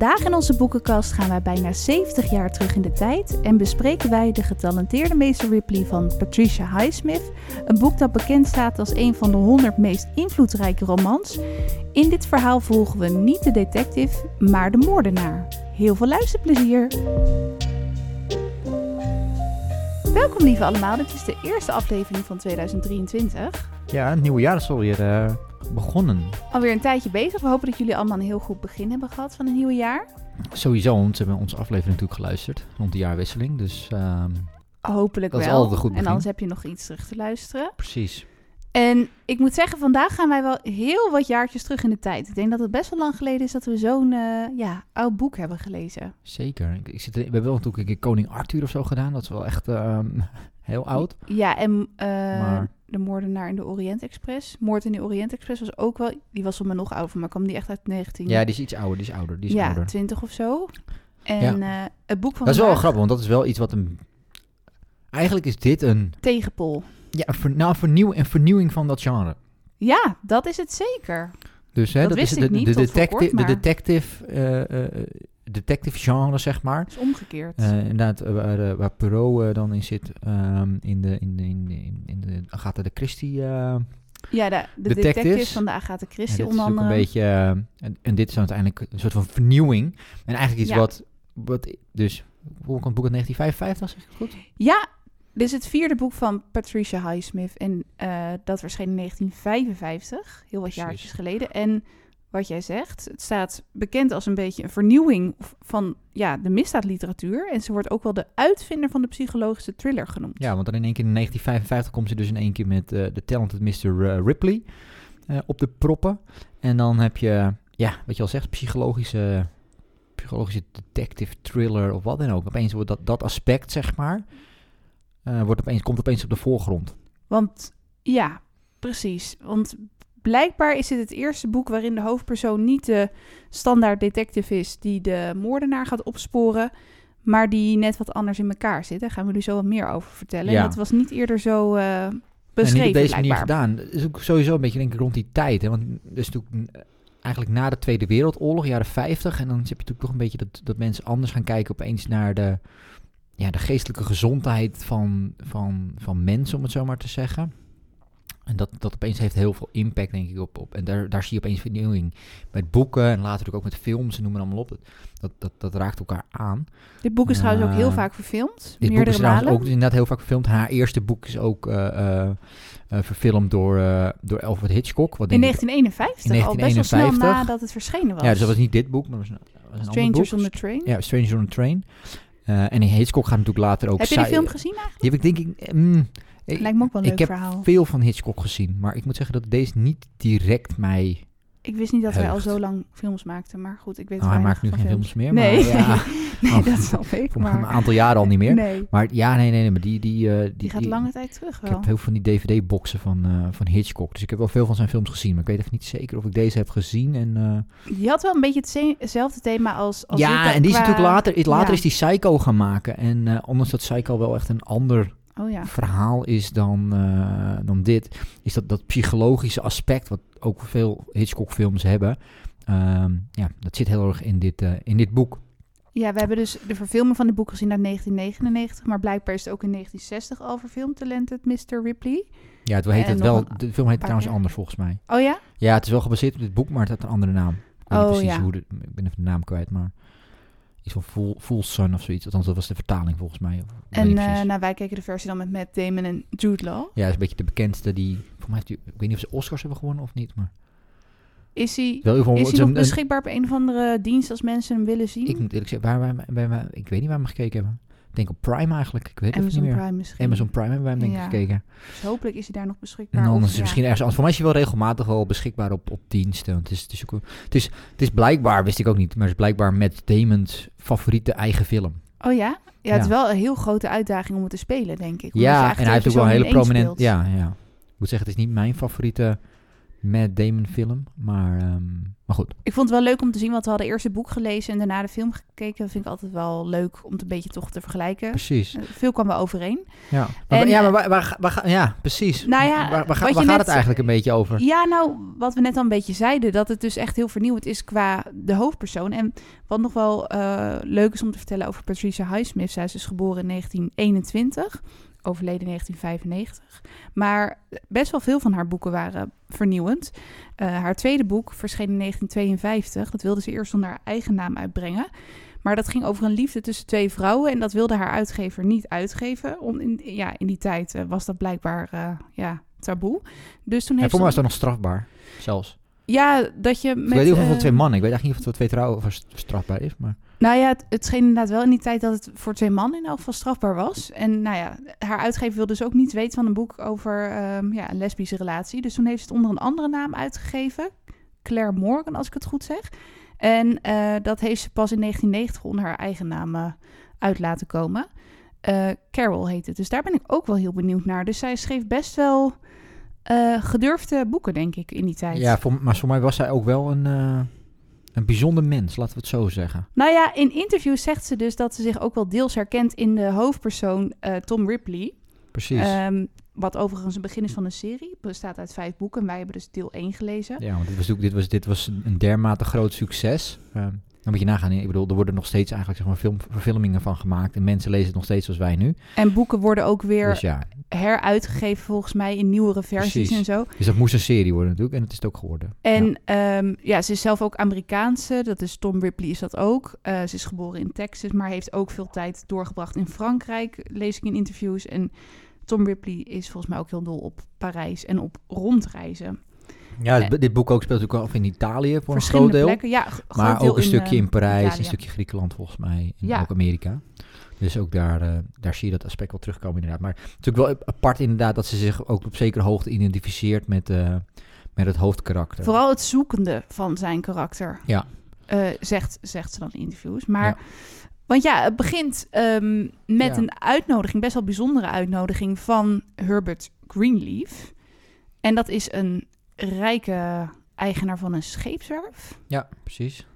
Vandaag in onze boekenkast gaan wij bijna 70 jaar terug in de tijd en bespreken wij De getalenteerde meester Ripley van Patricia Highsmith. Een boek dat bekend staat als een van de 100 meest invloedrijke romans. In dit verhaal volgen we niet de detective, maar de moordenaar. Heel veel luisterplezier! Welkom lieve allemaal, dit is de eerste aflevering van 2023. Ja, het nieuwe jaar alweer uh, begonnen. Alweer een tijdje bezig. We hopen dat jullie allemaal een heel goed begin hebben gehad van het nieuwe jaar. Sowieso, want ze hebben onze aflevering natuurlijk geluisterd rond de jaarwisseling. Dus uh, hopelijk dat wel. is altijd een goed begin. En anders heb je nog iets terug te luisteren. Precies. En ik moet zeggen, vandaag gaan wij wel heel wat jaartjes terug in de tijd. Ik denk dat het best wel lang geleden is dat we zo'n uh, ja, oud boek hebben gelezen. Zeker. Ik, ik zit we hebben wel natuurlijk een keer Koning Arthur of zo gedaan. Dat is wel echt uh, heel oud. Ja, en uh, maar... de moordenaar in de Orient Express. Moord in de Orient Express was ook wel... Die was van me nog ouder, maar kwam die echt uit 19... Ja, die is iets ouder. Die is ouder. Die is ja, ouder. 20 of zo. En ja. het boek van Dat is wel grappig, want dat is wel iets wat een... Eigenlijk is dit een... Tegenpol. Ja, een, ver, nou, vernieuw, een vernieuwing van dat genre. Ja, dat is het zeker. Dus hè, dat, dat wist is ik de, niet de, detective, kort, maar... de detective, uh, uh, detective genre, zeg maar. is omgekeerd. Uh, inderdaad, waar, waar Perot dan in zit, um, in, de, in, de, in, de, in de Agatha de Christie... ja, de, de detective van de Agatha Christie onder andere. een beetje, en, en, dit is dan uiteindelijk een soort van vernieuwing. En eigenlijk iets ja. wat, wat, dus, hoe komt het boek uit 1955, zeg ik het goed? Ja, dit is het vierde boek van Patricia Highsmith en uh, dat verscheen in 1955, heel wat jaartjes geleden. En wat jij zegt, het staat bekend als een beetje een vernieuwing van ja, de misdaadliteratuur. En ze wordt ook wel de uitvinder van de psychologische thriller genoemd. Ja, want dan in één keer in 1955 komt ze dus in één keer met uh, The Talented Mr. Ripley uh, op de proppen. En dan heb je, ja, wat je al zegt, psychologische, psychologische detective thriller of wat dan ook. Opeens wordt dat, dat aspect, zeg maar... Uh, wordt opeens, komt opeens op de voorgrond. Want ja, precies. Want blijkbaar is dit het eerste boek waarin de hoofdpersoon niet de standaard detective is die de moordenaar gaat opsporen, maar die net wat anders in elkaar zit. Daar gaan we jullie zo wat meer over vertellen. Ja. En dat was niet eerder zo uh, beschreven. En niet op deze blijkbaar. manier gedaan. Dat is ook sowieso een beetje denk ik rond die tijd. Hè? Want dus natuurlijk eigenlijk na de Tweede Wereldoorlog, jaren 50, en dan heb je natuurlijk toch een beetje dat, dat mensen anders gaan kijken opeens naar de ja, de geestelijke gezondheid van, van, van mensen, om het zo maar te zeggen. En dat, dat opeens heeft heel veel impact, denk ik, op. op en daar, daar zie je opeens vernieuwing. Met boeken en later natuurlijk ook met films en noem maar allemaal op. Dat, dat, dat raakt elkaar aan. Dit boek is uh, trouwens ook heel vaak verfilmd. Dit boek is trouwens ook inderdaad heel vaak verfilmd. Haar eerste boek is ook uh, uh, verfilmd door, door Alfred Hitchcock. Wat in 1951, in 1951, al best wel snel nadat het verschenen was. Ja, dus dat was niet dit boek, maar was een, was een Strangers on the Train. Ja, Strangers on the Train. En Hitchcock gaat natuurlijk later ook... Heb je die film gezien eigenlijk? Die heb ik denk ik... Mm, Lijkt me ook wel een leuk ik heb verhaal. veel van Hitchcock gezien, maar ik moet zeggen dat deze niet direct mij... Ik wist niet dat wij al zo lang films maakten, maar goed, ik weet nou, hij maakt nu geen films. films meer, Nee, maar ja, nee Oh, dat snap ik. Maar, een aantal jaren al niet meer. Nee, Maar ja, nee, nee, nee, maar die... Die, uh, die, die gaat lange tijd terug Ik wel. heb heel veel van die DVD-boxen van, uh, van Hitchcock, dus ik heb wel veel van zijn films gezien, maar ik weet even niet zeker of ik deze heb gezien en... Uh... Die had wel een beetje het hetzelfde thema als, als ja, en die is natuurlijk later, later ja. is die Psycho gaan maken en ondanks dat Psycho wel echt een ander oh, ja. verhaal is dan, uh, dan dit, is dat dat psychologische aspect, wat ook veel Hitchcock-films hebben, um, ja, dat zit heel erg in dit, uh, in dit boek. Ja, we hebben dus de verfilming van dit boek gezien uit 1999, maar blijkbaar is het ook in 1960 al verfilmd, Talented Mr. Ripley. Ja, het heet En het wel, de film heet trouwens anders volgens mij. Oh ja? Ja, het is wel gebaseerd op dit boek, maar het heeft een andere naam. Ik weet Oh, niet precies ja. hoe de, ik ben even de naam kwijt, maar iets van Full, Full Sun of zoiets. Althans, dat was de vertaling volgens mij. En uh, precies. nou, wij keken de versie dan met Matt Damon en Jude Law. Ja, dat is een beetje de bekendste die, volgens mij heeft ik weet niet of ze Oscars hebben gewonnen of niet, maar Is hij, wel is hij nog een- beschikbaar op een of andere dienst als mensen hem willen zien? Ik moet eerlijk zeggen, waar, waar, waar, waar- ik weet niet waar we hem gekeken hebben. Ik denk op Prime eigenlijk. Ik weet het niet meer. Prime misschien. Amazon Prime hebben wij hem denk ik Ja. gekeken. Dus hopelijk is hij daar nog beschikbaar. En dan is ja. misschien ergens anders. Voor mij is hij wel regelmatig wel beschikbaar op, op diensten. Het is, het, is ook, het, is, het is blijkbaar, wist ik ook niet, maar het is blijkbaar met Damon's favoriete eigen film. Oh ja? Ja, het is wel een heel grote uitdaging om het te spelen, denk ik. Ja, en hij heeft ook wel een hele prominent. Ja, ja. Ik moet zeggen, het is niet mijn favoriete Matt Damon film. Maar, ehm, maar goed. Ik vond het wel leuk om te zien, want we hadden eerst het boek gelezen en daarna de film gekeken. Dat vind ik altijd wel leuk om het een beetje toch te vergelijken. Precies. Eh, Veel kwam wel overeen. Ja, maar, En, ja, maar eh, waar, waar, ja, precies. Nou ja, waar, net- gaat het eigenlijk een beetje over? Ja, nou, wat we net al een beetje zeiden, dat het dus echt heel vernieuwend is qua de hoofdpersoon. En wat nog wel eh, leuk is om te vertellen over Patricia Highsmith. Zij is dus geboren in 1921, overleden in 1995. Maar best wel veel van haar boeken waren vernieuwend. Eh, haar tweede boek verscheen in 1952. Dat wilde ze eerst onder haar eigen naam uitbrengen. Maar dat ging over een liefde tussen twee vrouwen. En dat wilde haar uitgever niet uitgeven. Om in, ja, in die tijd eh, was dat blijkbaar eh, ja, taboe. Dus toen Ja, heeft voor mij was dat nog strafbaar, zelfs. Ja, dat je ik met... weet niet of het voor twee mannen. Ik weet eigenlijk niet of het voor twee trouwen of strafbaar is. Maar Nou ja, het, het scheen inderdaad wel in die tijd dat het voor twee mannen in elk geval strafbaar was. En nou ja, haar uitgever wilde dus ook niet weten van een boek over ehm, ja, een lesbische relatie. Dus toen heeft ze het onder een andere naam uitgegeven. Claire Morgan, als ik het goed zeg. En eh, dat heeft ze pas in 1990 onder haar eigen naam eh, uit laten komen. Eh, Carol heet het. Dus daar ben ik ook wel heel benieuwd naar. Dus zij schreef best wel gedurfde boeken, denk ik, in die tijd. ja, voor, maar voor mij was zij ook wel een, een bijzonder mens, laten we het zo zeggen. Nou ja, in interviews zegt ze dus dat ze zich ook wel deels herkent in de hoofdpersoon eh, Tom Ripley. Precies. Ehm, wat overigens een begin is van een serie. Bestaat uit vijf boeken. En wij hebben dus deel 1 gelezen. Ja, want dit was, dit was, dit was een dermate groot succes. Eh, dan moet je nagaan. Ik bedoel, er worden nog steeds eigenlijk zeg maar, film, verfilmingen van gemaakt. En mensen lezen het nog steeds zoals wij nu. En boeken worden ook weer Dus ja, heruitgegeven volgens mij in nieuwere versies Precies. en zo. dus dat moest een serie worden natuurlijk. En het is het ook geworden. En ja. ja, ze is zelf ook Amerikaanse. Dat is Tom Ripley is dat ook. Eh, ze is geboren in Texas, maar heeft ook veel tijd doorgebracht in Frankrijk. Lees ik in interviews. En Tom Ripley is volgens mij ook heel dol op Parijs en op rondreizen. Ja, dit, boek ook speelt natuurlijk wel af in Italië voor een groot deel. plekken. Ja, Maar ook een stukje eh, in Parijs, Italië. een stukje Griekenland volgens mij. En Ja. ook Amerika. Dus ook daar, eh, daar zie je dat aspect wel terugkomen inderdaad. Maar natuurlijk wel apart inderdaad dat ze zich ook op zekere hoogte identificeert met, eh, met het hoofdkarakter. Vooral het zoekende van zijn karakter. Ja. Zegt, zegt ze dan in interviews. Maar. Want ja, het begint ehm, met Ja. een uitnodiging, best wel bijzondere uitnodiging van Herbert Greenleaf. En dat is een rijke eigenaar van een scheepswerf. Ja, precies.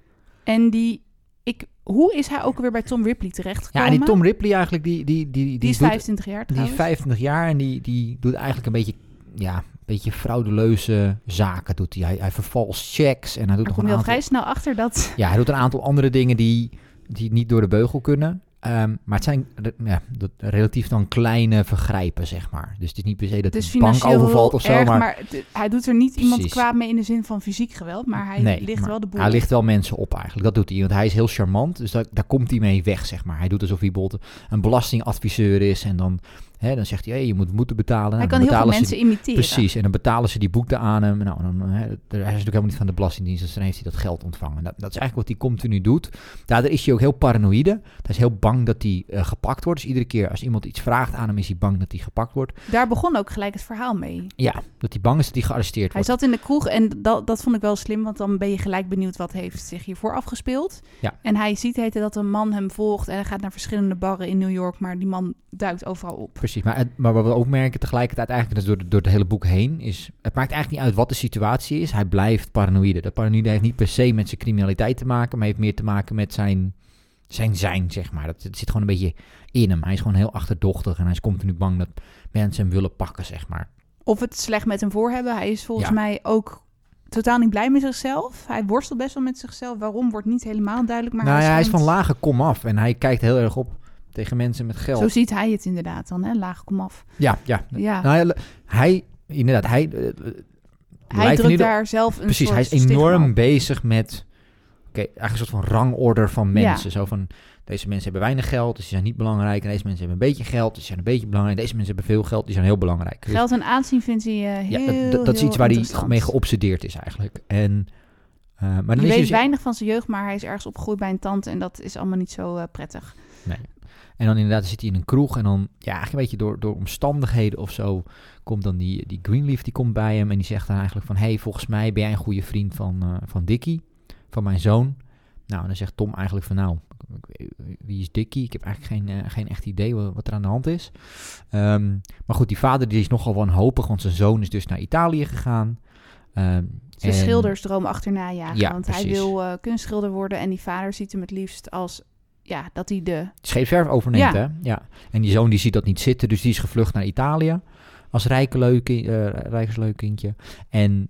En die, ik, hoe is hij ook weer bij Tom Ripley terechtgekomen? Ja, en die Tom Ripley eigenlijk, die, die, die, die, Die is doet- 25 jaar die is trouwens. 25 jaar en die, die doet eigenlijk een beetje, ja, een beetje fraudeleuze zaken. Doet hij. Hij, hij vervalst checks en hij doet nog een aantal... vrij snel achter dat... Ja, hij doet een aantal andere dingen die, die niet door de beugel kunnen. Ehm, maar het zijn ja, dat, relatief dan kleine vergrijpen, zeg maar. Dus het is niet per se dat hij bank overvalt of zo. erg, maar, maar, het- hij doet er niet iemand kwaad mee in de zin van fysiek geweld, maar hij nee, ligt maar wel de boel. Hij ligt wel mensen op eigenlijk. Dat doet hij. Want hij is heel charmant. Dus daar, daar komt hij mee weg, zeg maar. Hij doet alsof hij bijvoorbeeld een belastingadviseur is. En dan, hè, dan zegt hij, hey, je moet boete betalen. Hij Nou, kan dan heel veel ze- mensen imiteren. Precies, en dan betalen ze die boete aan hem. Nou, dan, hè, hij is natuurlijk helemaal niet van de Belastingdienst, dus dan heeft hij dat geld ontvangen. Dat, dat is eigenlijk wat hij continu doet. Daardoor is hij ook heel paranoïde. Hij is heel bang dat hij eh, gepakt wordt. Dus iedere keer als iemand iets vraagt aan hem, is hij bang dat hij gepakt wordt. Daar begon ook gelijk het verhaal mee. Ja, dat hij bang is dat hij gearresteerd Hij wordt. zat in de kroeg en dat, dat vond ik wel slim, want dan ben je gelijk benieuwd wat heeft zich hiervoor afgespeeld. Ja. En hij ziet heten dat een man hem volgt en hij gaat naar verschillende barren in New York, maar die man duikt overal op. Precies, maar, maar wat we ook merken tegelijkertijd eigenlijk dus door, door het hele boek heen is... Het maakt eigenlijk niet uit wat de situatie is. Hij blijft paranoïde. Dat paranoïde heeft niet per se met zijn criminaliteit te maken... maar heeft meer te maken met zijn zijn, zijn zeg maar. Dat, het zit gewoon een beetje in hem. Hij is gewoon heel achterdochtig en hij is continu bang dat mensen hem willen pakken, zeg maar. Of het slecht met hem voor hebben. Hij is volgens Ja. mij ook totaal niet blij met zichzelf. Hij worstelt best wel met zichzelf. Waarom wordt niet helemaal duidelijk, maar nou ja, hij is van lage kom af en hij kijkt heel erg op tegen mensen met geld. Zo ziet hij het inderdaad dan, hè? Laag komaf. Ja, ja. Ja. Nou ja, hij, inderdaad, hij... eh, eh, hij drukt daar zelf een Precies, hij is enorm bezig met... Oké, eigenlijk een soort van rangorde van Ja. mensen. Zo van, deze mensen hebben weinig geld, dus die zijn niet belangrijk. En deze mensen hebben een beetje geld, dus die zijn een beetje belangrijk. Deze mensen hebben veel geld, die zijn heel belangrijk. Dus- Geld en aanzien vindt hij eh, ja, heel, dat, dat, is iets waar hij mee geobsedeerd is eigenlijk. En, maar dan Je is hij weet dus- weinig van zijn jeugd, maar hij is ergens opgegroeid bij een tante en dat is allemaal niet zo prettig. Nee. En dan inderdaad zit hij in een kroeg en dan, ja, eigenlijk een beetje door, door omstandigheden of zo, komt dan die, die Greenleaf, die komt bij hem en die zegt dan eigenlijk van, hey, volgens mij ben jij een goede vriend van, eh, van Dickie, van mijn zoon. Nou, en dan zegt Tom eigenlijk van, nou, wie is Dickie? Ik heb eigenlijk geen, eh, geen echt idee wat, wat er aan de hand is. Ehm, maar goed, die vader die is nogal wanhopig, want zijn zoon is dus naar Italië gegaan. Ehm, Zijn en- schildersdroom achterna jagen. Ja, want hij wil eh, kunstschilder worden en die vader ziet hem het liefst als ja, dat hij de. scheepswerf overneemt, Ja. hè? Ja. En die zoon die ziet dat niet zitten, dus die is gevlucht naar Italië als rijke leuk, eh rijksleuk kindje. En,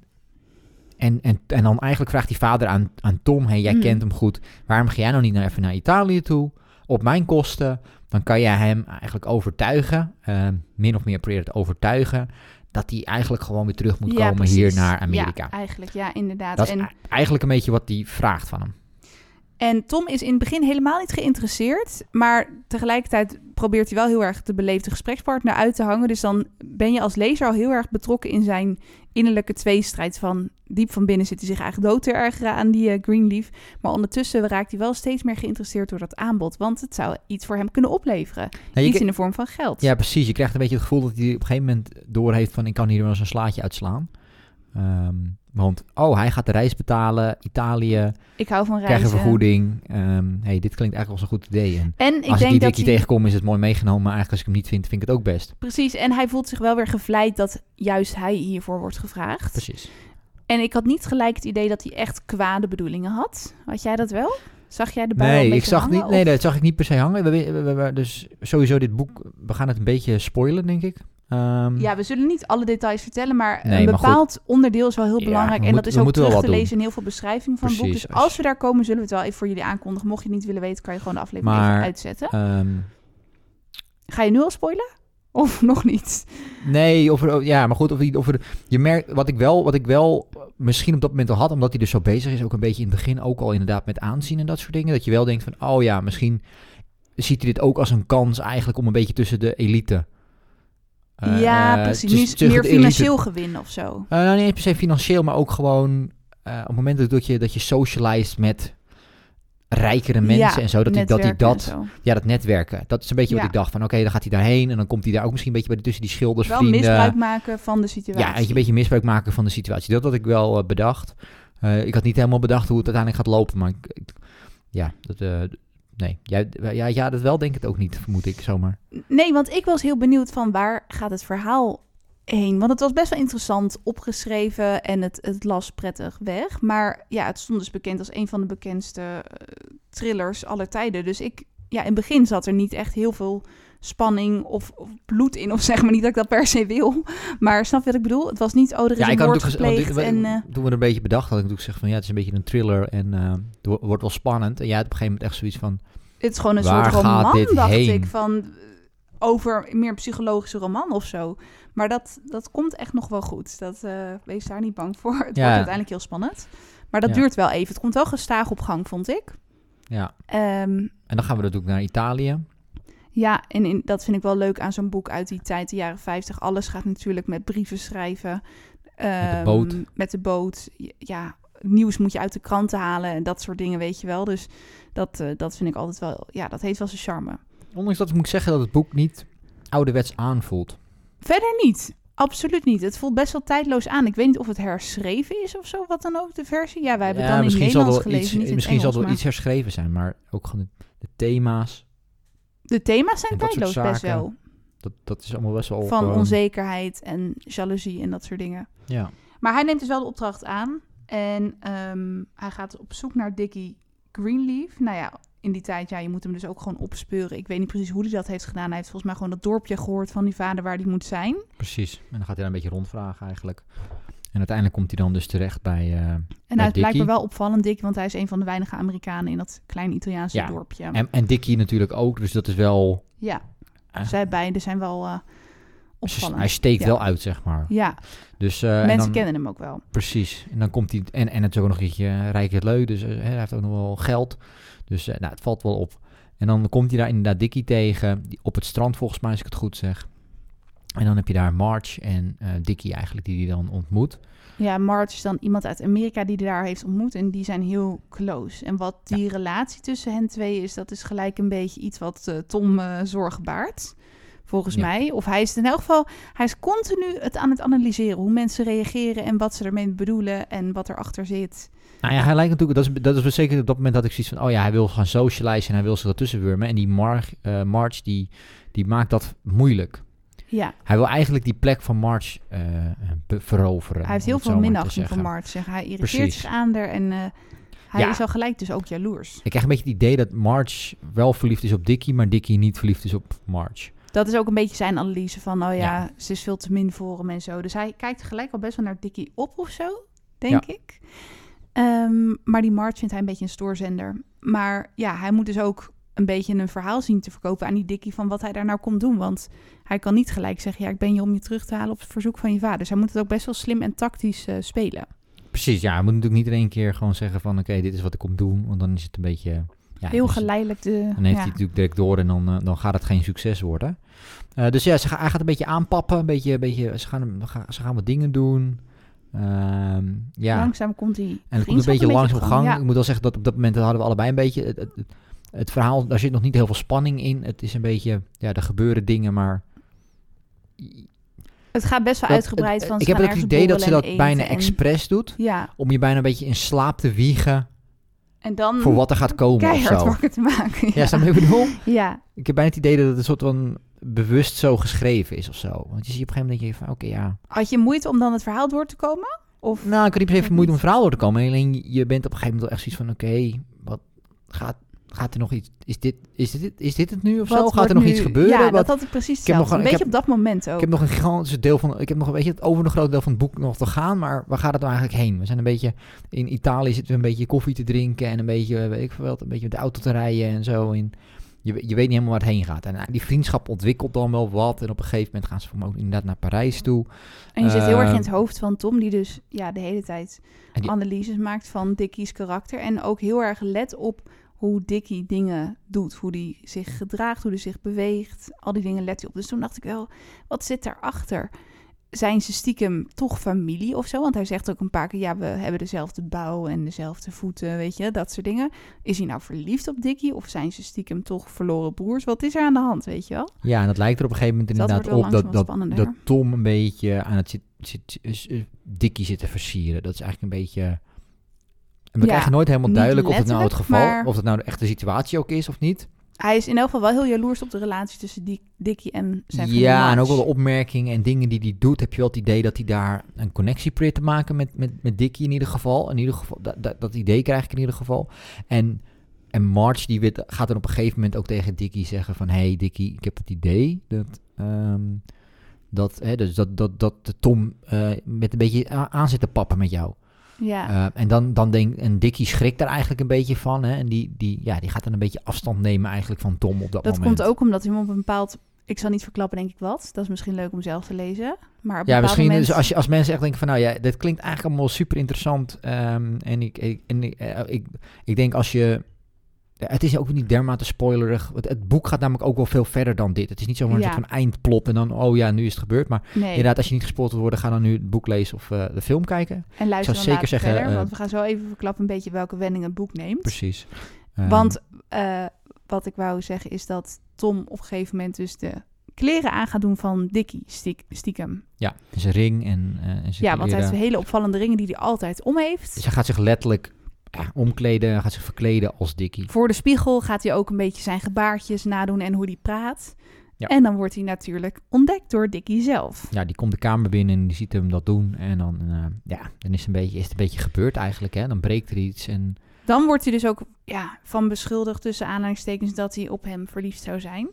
en, en, en dan eigenlijk vraagt die vader aan, aan Tom, hey, jij Mm. kent hem goed, waarom ga jij nou niet naar, even naar Italië toe, op mijn kosten? Dan kan jij hem eigenlijk overtuigen, eh, min of meer proberen te overtuigen, dat hij eigenlijk gewoon weer terug moet Ja, komen hier naar Amerika. Ja, eigenlijk, ja, inderdaad. Dat is en, eigenlijk een beetje wat hij vraagt van hem. En Tom is in het begin helemaal niet geïnteresseerd. Maar tegelijkertijd probeert hij wel heel erg de beleefde gesprekspartner uit te hangen. Dus dan ben je als lezer al heel erg betrokken in zijn innerlijke tweestrijd. Van diep van binnen zit hij zich eigenlijk dood te ergeren aan die eh, Greenleaf. Maar ondertussen raakt hij wel steeds meer geïnteresseerd door dat aanbod. Want het zou iets voor hem kunnen opleveren. Nou, iets in de vorm van geld. Ja, precies. Je krijgt een beetje het gevoel dat hij op een gegeven moment doorheeft van ik kan hier wel eens een slaatje uitslaan. Ehm, want, oh, hij gaat de reis betalen, Italië, Ik hou van krijg een reizen. vergoeding. Ehm hey, dit klinkt eigenlijk als een goed idee. En En ik als ik denk die dat Dickie hij... tegenkom is het mooi meegenomen, maar eigenlijk als ik hem niet vind, vind ik het ook best. Precies, en hij voelt zich wel weer gevleid dat juist hij hiervoor wordt gevraagd. Precies. En ik had niet gelijk het idee dat hij echt kwade bedoelingen had. Had jij dat wel? Zag jij de bui Nee, ik zag hangen, niet, nee, of- dat zag ik niet per se hangen. We, we, we- we- dus sowieso dit boek, we gaan het een beetje spoilen, denk ik. Ehm, Ja, we zullen niet alle details vertellen, maar Nee, een maar bepaald onderdeel is wel heel belangrijk. en moet- dat is ook terug te doen. lezen in heel veel beschrijvingen van het boek. Dus als- we daar komen, zullen we het wel even voor jullie aankondigen. Mocht je het niet willen weten, kan je gewoon de aflevering Maar- even uitzetten. ehm, Ga je nu al spoilen? Of nog niet? Nee, of er, ja, maar goed, of, of er, je merkt, wat ik, wel, wat ik wel misschien op dat moment al had, omdat hij dus zo bezig is, ook een beetje in het begin ook al inderdaad met aanzien en dat soort dingen, dat je wel denkt van, oh ja, misschien ziet hij dit ook als een kans eigenlijk om een beetje tussen de elite. Eh, ja, eh, precies. meer elite- financieel gewin of zo. Eh, nou, niet eens per se financieel, maar ook gewoon op het moment dat, je, dat je socialized met rijkere mensen Ja, en zo, dat hij, dat en dat, ja, dat netwerken, dat is een beetje wat ik dacht van, oké, dan gaat hij daarheen en dan komt hij daar ook misschien een beetje bij de, tussen die schilders, Wel misbruik maken van de situatie. Ja, een beetje misbruik maken van de situatie. Dat had ik wel bedacht. Ik had niet helemaal bedacht hoe het uiteindelijk gaat lopen, maar ik, ik- ja, dat, nee. Jij, ja, dat wel denk ik het ook niet, vermoed ik zomaar. Nee, want ik was heel benieuwd van waar gaat het verhaal heen? Want het was best wel interessant opgeschreven en het, het las prettig weg. Maar ja, het stond dus bekend als een van de bekendste eh, thrillers aller tijden. Dus ik, ja, in het begin zat er niet echt heel veel spanning of, of bloed in. Of zeg maar niet dat ik dat per se wil. Maar snap je wat ik bedoel? Het was niet, oh, er is ja, een ik gez- gepleegd. En, eh, toen we er een beetje bedacht hadden, ik natuurlijk gezegd van ja, het is een beetje een thriller en eh, het wo- wordt wel spannend. En jij had op een gegeven moment echt zoiets van, het is gewoon een soort roman, dacht heen? ik. Van, eh, over meer psychologische roman of zo. Maar dat, dat komt echt nog wel goed. Dat, eh, wees daar niet bang voor. Het Ja. wordt uiteindelijk heel spannend. Maar dat Ja. duurt wel even. Het komt wel gestaag op gang, vond ik. ja. Ehm, En dan gaan we natuurlijk naar Italië. Ja, en in, dat vind ik wel leuk aan zo'n boek uit die tijd, de jaren 50. Alles gaat natuurlijk met brieven schrijven. Ehm, boot. Met de boot. Ja, nieuws moet je uit de kranten halen en dat soort dingen, weet je wel. Dus dat, eh, dat vind ik altijd wel... Ja, dat heeft wel zijn charme. Ondanks dat ik moet zeggen dat het boek niet ouderwets aanvoelt. Verder niet. Absoluut niet. Het voelt best wel tijdloos aan. Ik weet niet of het herschreven is of zo, wat dan ook, de versie. Ja, wij hebben het dan in er Nederlands wel gelezen, iets, misschien zal er wel iets herschreven zijn, maar ook gewoon de, de thema's. De thema's zijn dat tijdloos best wel. Dat, dat is allemaal best wel... Van gewoon- onzekerheid en jaloezie en dat soort dingen. Ja. Maar hij neemt dus wel de opdracht aan. En ehm, hij gaat op zoek naar Dickie Greenleaf. Nou ja, in die tijd, ja, je moet hem dus ook gewoon opspeuren. Ik weet niet precies hoe hij dat heeft gedaan. Hij heeft volgens mij gewoon dat dorpje gehoord van die vader waar hij moet zijn. Precies. En dan gaat hij daar een beetje rondvragen eigenlijk. En uiteindelijk komt hij dan dus terecht bij... eh, En Bij hij blijkbaar Dickie? wel opvallend dik, want hij is een van de weinige Amerikanen in dat kleine Italiaanse Ja. dorpje. en, en Dickie natuurlijk ook, dus dat is wel... Ja, eh, zij beiden zijn wel eh, opvallend. hij steekt Ja. wel uit, zeg maar. Ja, Dus, en mensen dan, kennen hem ook wel. Precies. En dan komt hij... En, en het is ook nog een beetje rijk het leu, dus hij heeft ook nog wel geld. Dus nou, het valt wel op. En dan komt hij daar inderdaad Dickie tegen, die, op het strand volgens mij, als ik het goed zeg. En dan heb je daar March en eh Dickie eigenlijk, die hij dan ontmoet. Ja, Marge is dan iemand uit Amerika die daar heeft ontmoet en die zijn heel close. En wat die relatie tussen hen twee is, dat is gelijk een beetje iets wat eh, Tom zorgen baart. Volgens Ja. mij. Of hij is in elk geval, hij is continu het aan het analyseren. Hoe mensen reageren en wat ze ermee bedoelen en wat erachter zit. Nou ja, hij lijkt natuurlijk, dat is, dat is zeker op dat moment dat ik zoiets van, oh ja, hij wil gaan socializen en hij wil zich ertussen wurmen. En die Mar, March, die, die maakt dat moeilijk. Ja, Hij wil eigenlijk die plek van March eh, veroveren. hij heeft heel veel minachting voor. March. Zeg. Hij irriteert Precies. zich aan haar en eh, hij Ja. is al gelijk dus ook jaloers. Ik krijg een beetje het idee dat March wel verliefd is op Dickie, maar Dickie niet verliefd is op March. Dat is ook een beetje zijn analyse van, oh ja, Ja. ze is veel te min voor hem en zo. Dus hij kijkt gelijk al best wel naar Dickie op of zo, denk ik. Ehm, maar die March vindt hij een beetje een stoorzender. Maar ja, hij moet dus ook een beetje een verhaal zien te verkopen aan die Dickie van wat hij daar nou komt doen. Want hij kan niet gelijk zeggen, ja, ik ben je om je terug te halen op het verzoek van je vader. Dus hij moet het ook best wel slim en tactisch eh, spelen. Precies, ja. Hij moet natuurlijk niet in één keer gewoon zeggen van... oké, dit is wat ik kom doen. Want dan is het een beetje... Ja, Heel geleidelijk de... Dan heeft ja. hij natuurlijk direct door en dan, eh, dan gaat het geen succes worden. Eh, dus ja, ze ga, hij gaat een beetje aanpappen. Een beetje, een beetje, ze, gaan, ze gaan wat dingen doen. Ehm, ja, Langzaam komt die en het komt een beetje langs op gang. Ja. Ik moet wel zeggen dat op dat moment hadden we allebei een beetje... Het, het, het- verhaal, daar zit nog niet heel veel spanning in. Het is een beetje... Ja, er gebeuren dingen, maar... Het gaat best wel dat- uitgebreid het- van ik heb het idee dat ze dat bijna en- expres doet. Ja, Om je bijna een beetje in slaap te wiegen en dan voor wat er gaat komen of zo. wakker te maken. Ja, snap je bedoel? Ja, Ik heb bijna het idee dat het een soort van bewust zo geschreven is of zo. Want je ziet op een gegeven moment denk je van, oké, ja. Had je moeite om dan het verhaal door te komen? Of Nou, ik had niet per Nog moeite om het verhaal door te komen. Alleen je bent op een gegeven moment wel echt zoiets van, oké, wat gaat, gaat er nog iets, is dit, is dit, is dit het nu of wat zo? Gaat er nog nu- iets gebeuren? Ja, Wat- dat had ik precies heb nog een- Een ik beetje heb- op dat moment ook. ik heb nog een gigantisch deel van, ik heb nog een beetje het overige grote deel van het boek nog te gaan, maar waar gaat het nou eigenlijk heen? We zijn een beetje, in Italië zitten we een beetje koffie te drinken en een beetje, weet ik veel wat, een beetje met de auto te rijden en zo. En je, je weet niet helemaal waar het heen gaat. En nou, die vriendschap ontwikkelt dan wel wat en op een gegeven moment gaan ze voor ook inderdaad naar Parijs toe. en je zit heel erg in het Ehm, hoofd van Tom, die dus ja, de hele tijd die- analyses maakt van Dickie's karakter. En ook heel erg let op hoe Dickie dingen doet. Hoe die zich gedraagt, hoe hij zich beweegt. Al die dingen let hij op. Dus toen dacht ik wel, wat zit daarachter? Zijn ze stiekem toch familie of zo? Want hij zegt ook een paar keer, ja, we hebben dezelfde bouw en dezelfde voeten, weet je, dat soort dingen. Is hij nou verliefd op Dickie of zijn ze stiekem toch verloren broers? Wat is er aan de hand, weet je wel? Ja, en dat lijkt er op een gegeven moment inderdaad op dat, dat, dat. Tom een beetje aan het zit, zit, Dickie zit te versieren. Dat is eigenlijk een beetje... En we Ja, krijgen nooit helemaal duidelijk of het nou het geval, maar- of het nou de echte situatie ook is of niet. Hij is in elk geval wel heel jaloers op de relatie tussen Dick- Dickie en zijn vriendin Ja, en ook wel de opmerkingen en dingen die hij doet, heb je wel het idee dat hij daar een connectie probeert te maken met, met, met Dickie in ieder geval. In ieder geval dat, dat, dat idee krijg ik in ieder geval. En, en Marge die weet- gaat dan op een gegeven moment ook tegen Dickie zeggen van... Hey Dickie, ik heb het idee dat... ehm, dat, hè, dus dat, dat, dat de Tom eh, met een beetje aan zit te pappen met jou. Ja. Eh, en dan, dan denk en Dickie schrikt daar eigenlijk een beetje van. Hè, en die, die, ja, die gaat dan een beetje afstand nemen eigenlijk van Tom op dat, Dat moment. komt ook omdat hij hem op een bepaald... Ik zal niet verklappen, denk ik wat. Dat is misschien leuk om zelf te lezen. Maar Ja, misschien moment... dus als, je, als mensen echt denken van, nou ja, dit klinkt eigenlijk allemaal super interessant. ehm, en ik, ik, en ik, eh, ik, ik denk als je, het is ook niet dermate spoilerig. Het, het boek gaat namelijk ook wel veel verder dan dit. Het is niet zomaar een Ja. soort van eindplot en dan, oh ja, nu is het gebeurd. Maar Nee, inderdaad, als je niet gespoord wil worden, ga dan nu het boek lezen of eh, de film kijken. en luister zou dan zeker zeggen, verder. eh, want we gaan zo even verklappen een beetje welke wending het boek neemt. Precies. Ehm, Want eh, wat ik wou zeggen is dat Tom op een gegeven moment dus de kleren aan gaat doen van Dickie stiek, stiekem. Ja, zijn ring en, en zijn Ja, want hij heeft hele opvallende ringen die hij altijd om heeft. Dus hij gaat zich letterlijk ja, omkleden, gaat zich verkleden als Dickie. Voor de spiegel gaat hij ook een beetje zijn gebaartjes nadoen en hoe hij praat. Ja. En dan wordt hij natuurlijk ontdekt door Dickie zelf. Ja, die komt de kamer binnen en die ziet hem dat doen. En dan, eh, ja, dan is, een beetje, is het een beetje gebeurd eigenlijk. Hè? Dan breekt er iets en... Dan wordt hij dus ook ja, van beschuldigd tussen aanhalingstekens dat hij op hem verliefd zou zijn.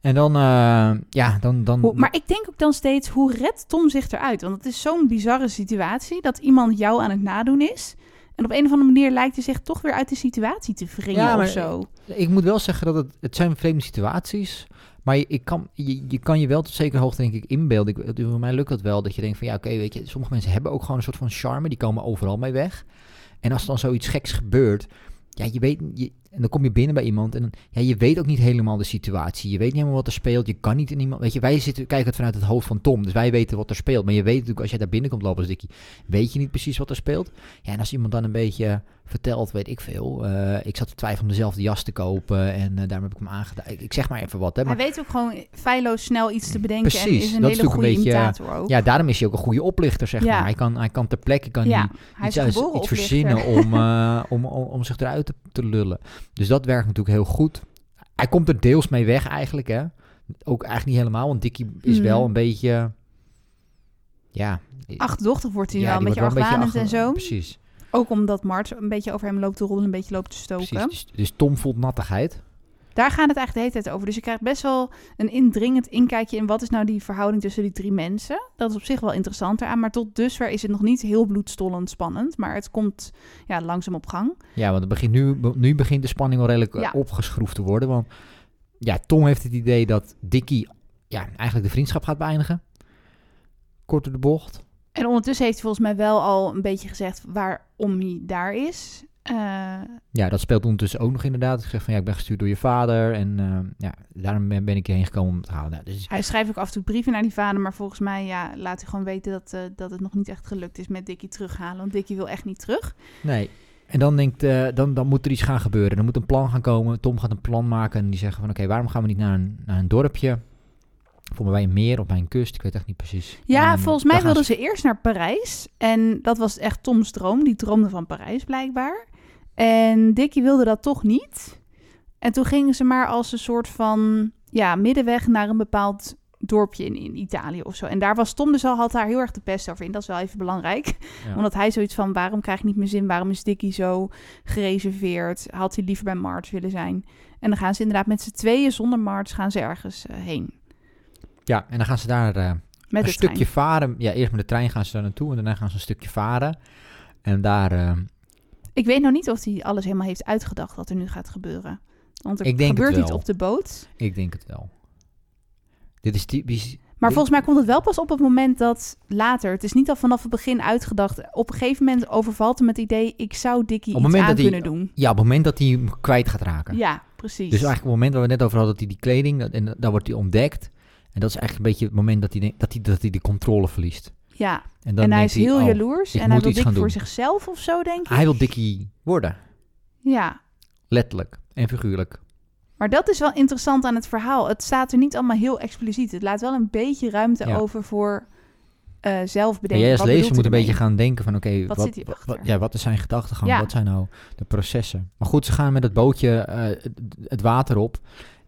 En dan, eh, ja, dan... dan Hoe- maar ik denk ook dan steeds, hoe redt Tom zich eruit? Want het is zo'n bizarre situatie dat iemand jou aan het nadoen is. En op een of andere manier lijkt hij zich toch weer uit de situatie te wringen Ja, maar- of zo. ik moet wel zeggen dat het, het zijn vreemde situaties. Maar je, ik kan, je, je kan je wel tot zekere hoogte denk ik inbeelden. Ik, voor mij lukt dat wel. Dat je denkt van ja, oké, weet je, sommige mensen hebben ook gewoon een soort van charme. Die komen overal mee weg. En als er dan zoiets geks gebeurt, ja, je weet, je, en dan kom je binnen bij iemand en dan, ja, je weet ook niet helemaal de situatie. Je weet niet helemaal wat er speelt. Je kan niet in iemand, weet je, wij zitten, kijken het vanuit het hoofd van Tom, dus wij weten wat er speelt. Maar je weet natuurlijk, als jij daar binnenkomt lopen als Dickie, weet je niet precies wat er speelt. Ja, en als iemand dan een beetje vertelt, weet ik veel. eh, ik zat te twijfelen om dezelfde jas te kopen en eh, daarom heb ik hem aangedaan. Ik, ik zeg maar even wat, hè. Maar Hij weet ook gewoon feilloos snel iets te bedenken en Precies, is een dat is hele natuurlijk goede een beetje, imitator ook. ja, daarom is hij ook een goede oplichter, zeg Ja. maar. Hij kan, hij kan ter plekke kan Ja, hij hij is iets, geboren iets verzinnen om, eh, om, om, om zich eruit te, te lullen. Dus dat werkt natuurlijk heel goed. Hij komt er deels mee weg eigenlijk, hè. ook eigenlijk niet helemaal, want Dickie is Mhm. wel een beetje... Ja, Achterdochtig wordt hij ja, wel een beetje argwanend en zo. Precies. Ook omdat Mart een beetje over hem loopt te rollen, een beetje loopt te stoken. precies. Dus, dus Tom voelt nattigheid. Daar gaat het eigenlijk de hele tijd over. Dus je krijgt best wel een indringend inkijkje in wat is nou die verhouding tussen die drie mensen. Dat is op zich wel interessant eraan. Maar tot dusver is het nog niet heel bloedstollend spannend. Maar het komt ja, langzaam op gang. Ja, want het begint nu, nu begint de spanning wel redelijk eh, Ja. opgeschroefd te worden. Want ja, Tom heeft het idee dat Dickie ja, eigenlijk de vriendschap gaat beëindigen. Kort door de bocht. En ondertussen heeft hij volgens mij wel al een beetje gezegd waarom hij daar is. Eh, Ja, dat speelt ondertussen ook nog inderdaad. Ik zeg van ja, ik ben gestuurd door je vader. En eh, ja, daarom ben, ben ik hierheen gekomen om te halen. Nou, dus, hij schrijft ook af en toe brieven naar die vader. Maar volgens mij ja, laat hij gewoon weten dat, eh, dat het nog niet echt gelukt is met Dickie terughalen. Want Dickie wil echt niet terug. nee. En dan denkt, dan, dan moet er iets gaan gebeuren. Er moet een plan gaan komen. Tom gaat een plan maken en die zeggen van oké, waarom gaan we niet naar een, naar een dorpje? Voor mij bij een meer of bij een kust. Ik weet echt niet precies. Ja, En volgens mij wilden ze eerst naar Parijs. En dat was echt Toms droom. Die droomde van Parijs blijkbaar. En Dickie wilde dat toch niet. En toen gingen ze maar als een soort van ja, middenweg naar een bepaald dorpje in, in Italië of zo. En daar was Tom dus al, had daar heel erg de pest over in. Dat is wel even belangrijk. Ja. Omdat hij zoiets van, waarom krijg ik niet meer zin? Waarom is Dickie zo gereserveerd? Had hij liever bij March willen zijn? En dan gaan ze inderdaad met z'n tweeën zonder March gaan ze ergens eh, heen. Ja, en dan gaan ze daar eh, Met een stukje trein. varen. Ja, eerst met de trein gaan ze daar naartoe en daarna gaan ze een stukje varen. En daar, eh, Ik weet nog niet of hij alles helemaal heeft uitgedacht wat er nu gaat gebeuren. Want er Ik denk het gebeurt iets op de boot. ik denk het wel. Dit is typisch. Maar volgens mij komt het wel pas op het moment dat later... Het is niet al vanaf het begin uitgedacht. Op een gegeven moment overvalt hem het idee... ik zou Dickie iets aan kunnen doen. Ja, op het moment dat hij hem kwijt gaat raken. Ja, precies. Dus eigenlijk op het moment waar we net over hadden, dat hij die kleding, en daar wordt hij ontdekt. En dat is eigenlijk een beetje het moment dat hij, dat hij, dat hij de controle verliest. Ja, En, dan en hij is heel oh, jaloers. En hij moet wil gaan voor doen. zichzelf of zo, denk ik. Hij wil Dickie worden. Ja, Letterlijk en figuurlijk. maar dat is wel interessant aan het verhaal. Het staat er niet allemaal heel expliciet. Het laat wel een beetje ruimte Ja. over voor eh En zelfbedenken. jij als lezer moet een beetje gaan denken van oké, Wat wat, ja, wat is zijn gedachtegang? Ja. Wat zijn nou de processen? Maar goed, ze gaan met het bootje eh, het water op.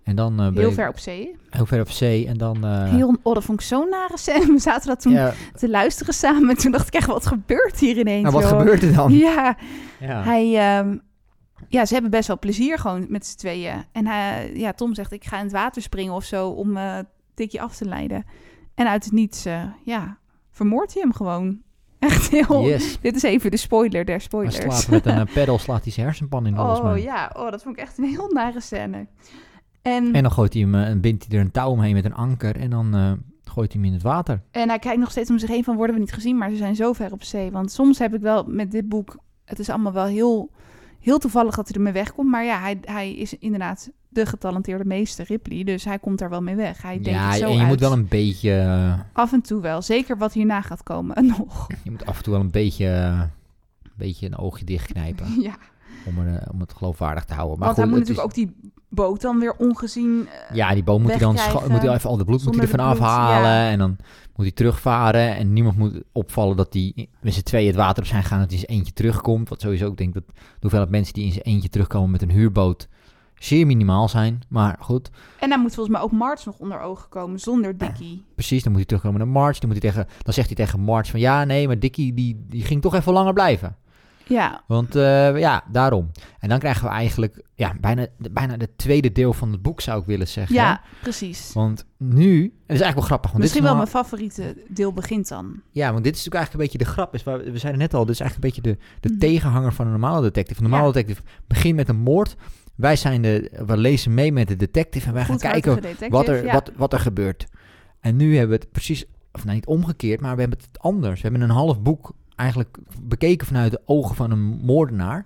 En dan eh, Heel ver op zee. heel ver op zee. En dan... eh, Heel, oh, dat vond ik zo'n nare scène. We zaten dat toen ja, te luisteren samen. En toen dacht ik echt, wat gebeurt hier ineens? nou, wat joh? gebeurt er dan? Ja, Ja. hij, ehm, ja, ze hebben best wel plezier gewoon met z'n tweeën. En hij, ja, Tom zegt, ik ga in het water springen of zo om eh Dickie af te leiden. En uit het niets, eh, ja, vermoordt hij hem gewoon. Echt heel... Yes. Dit is even de spoiler der Hij spoilers. slaat met een pedal slaat hij zijn hersenpan in volgens oh mij. ja, oh, dat vond ik echt een heel nare scène. En, En dan gooit hij hem eh, en bindt hij er een touw omheen met een anker. En dan eh, gooit hij hem in het water. En hij kijkt nog steeds om zich heen van worden we niet gezien, maar ze zijn zo ver op zee. Want soms heb ik wel met dit boek, het is allemaal wel heel, heel toevallig dat hij ermee wegkomt. Maar ja, hij, hij is inderdaad de getalenteerde meester Ripley, dus hij komt daar wel mee weg. Hij denkt Ja, het zo en je uit. moet wel een beetje... eh, Af en toe wel, zeker wat hierna gaat komen nog. je moet af en toe wel een beetje... een beetje een oogje dichtknijpen. ja, om, er, om het geloofwaardig te houden. Maar want goed, hij moet natuurlijk ook die boot dan weer ongezien... eh, Ja, die boom moet hij dan moet hij even al de bloed moet hij ervan afhalen. ja. En dan moet hij terugvaren. En niemand moet opvallen dat hij met z'n tweeën het water op zijn gaan. Dat hij in zijn eentje terugkomt. Wat sowieso ook denk dat de hoeveelheid mensen die in zijn eentje terugkomen met een huurboot zeer minimaal zijn. Maar goed, En dan moet volgens mij ook March nog onder ogen komen zonder Dickie. precies. Dan moet hij terugkomen naar March. Dan, moet hij tegen, dan zegt hij tegen March van ja, nee, maar Dickie die, die ging toch even langer blijven. Ja, Want eh, ja, daarom. En dan krijgen we eigenlijk ja, bijna, bijna het tweede deel van het boek zou ik willen zeggen. ja, precies. Want nu, is eigenlijk wel grappig. Want Misschien dit wel is mijn nog- favoriete deel begint dan. Ja, want dit is natuurlijk eigenlijk een beetje de grap. Is waar, we zeiden net al, dit is eigenlijk een beetje de, de Mhm. tegenhanger van een normale detective. Een normale Ja. detective begint met een moord. Wij zijn de, we lezen mee met de detective en wij gaan kijken wat er, ja. wat, wat er gebeurt. En nu hebben we het precies, of nou niet omgekeerd, maar we hebben het anders. We hebben een half boek eigenlijk bekeken vanuit de ogen van een moordenaar.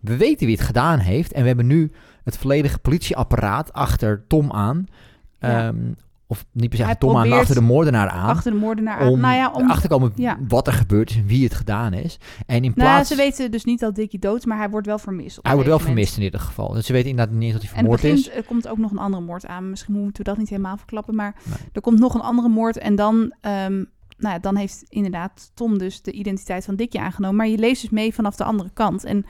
We weten wie het gedaan heeft en we hebben nu het volledige politieapparaat achter Tom aan. Ja. Ehm, of niet per se achter Tom aan, maar achter de moordenaar aan Achter de moordenaar aan. om, Nou ja, om... erachter te komen ja. wat er gebeurd is en wie het gedaan is. En in Nou, plaats... ze weten dus niet dat Dickie dood is, maar hij wordt wel vermist. hij wordt wel moment. vermist in ieder geval. Dus ze weten inderdaad niet dat hij En vermoord begint, is. er komt ook nog een andere moord aan. Misschien moeten we dat niet helemaal verklappen, maar Nee. er komt nog een andere moord. En dan, ehm, nou ja, dan heeft inderdaad Tom dus de identiteit van Dickie aangenomen. Maar je leest dus mee vanaf de andere kant. En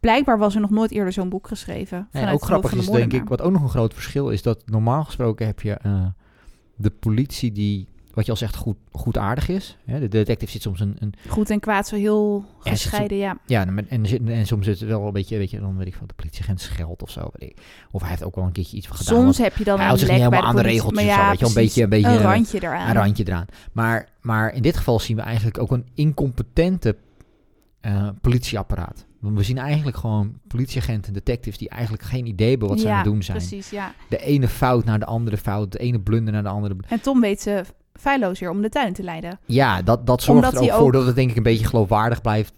blijkbaar was er nog nooit eerder zo'n boek geschreven. En ook grappig is, de denk ik, wat ook nog een groot verschil is, dat normaal gesproken heb je eh, de politie die, wat je al zegt, goed, goed aardig is. De detective zit soms een, een Goed en kwaad zo heel gescheiden, ja. ja, en, en, en, en soms zit er wel een beetje, weet je, dan weet ik van de politieagent scheldt of zo. Weet ik. Of hij heeft ook wel een keertje iets van gedaan. Soms heb je dan hij een zich lek niet bij helemaal aan de politie, regeltjes zo, ja, weet je wel, een beetje- een beetje, een eh, randje eraan. een randje eraan. Maar, maar in dit geval zien we eigenlijk ook een incompetente eh, politieapparaat. Want we zien eigenlijk gewoon politieagenten, detectives die eigenlijk geen idee hebben wat ze ja, aan het doen zijn. precies, ja. De ene fout naar de andere fout, de ene blunder naar de andere. En Tom weet ze feilloos weer om de tuin te leiden. Ja, dat, dat zorgt Omdat er ook voor dat het denk ik een beetje geloofwaardig blijft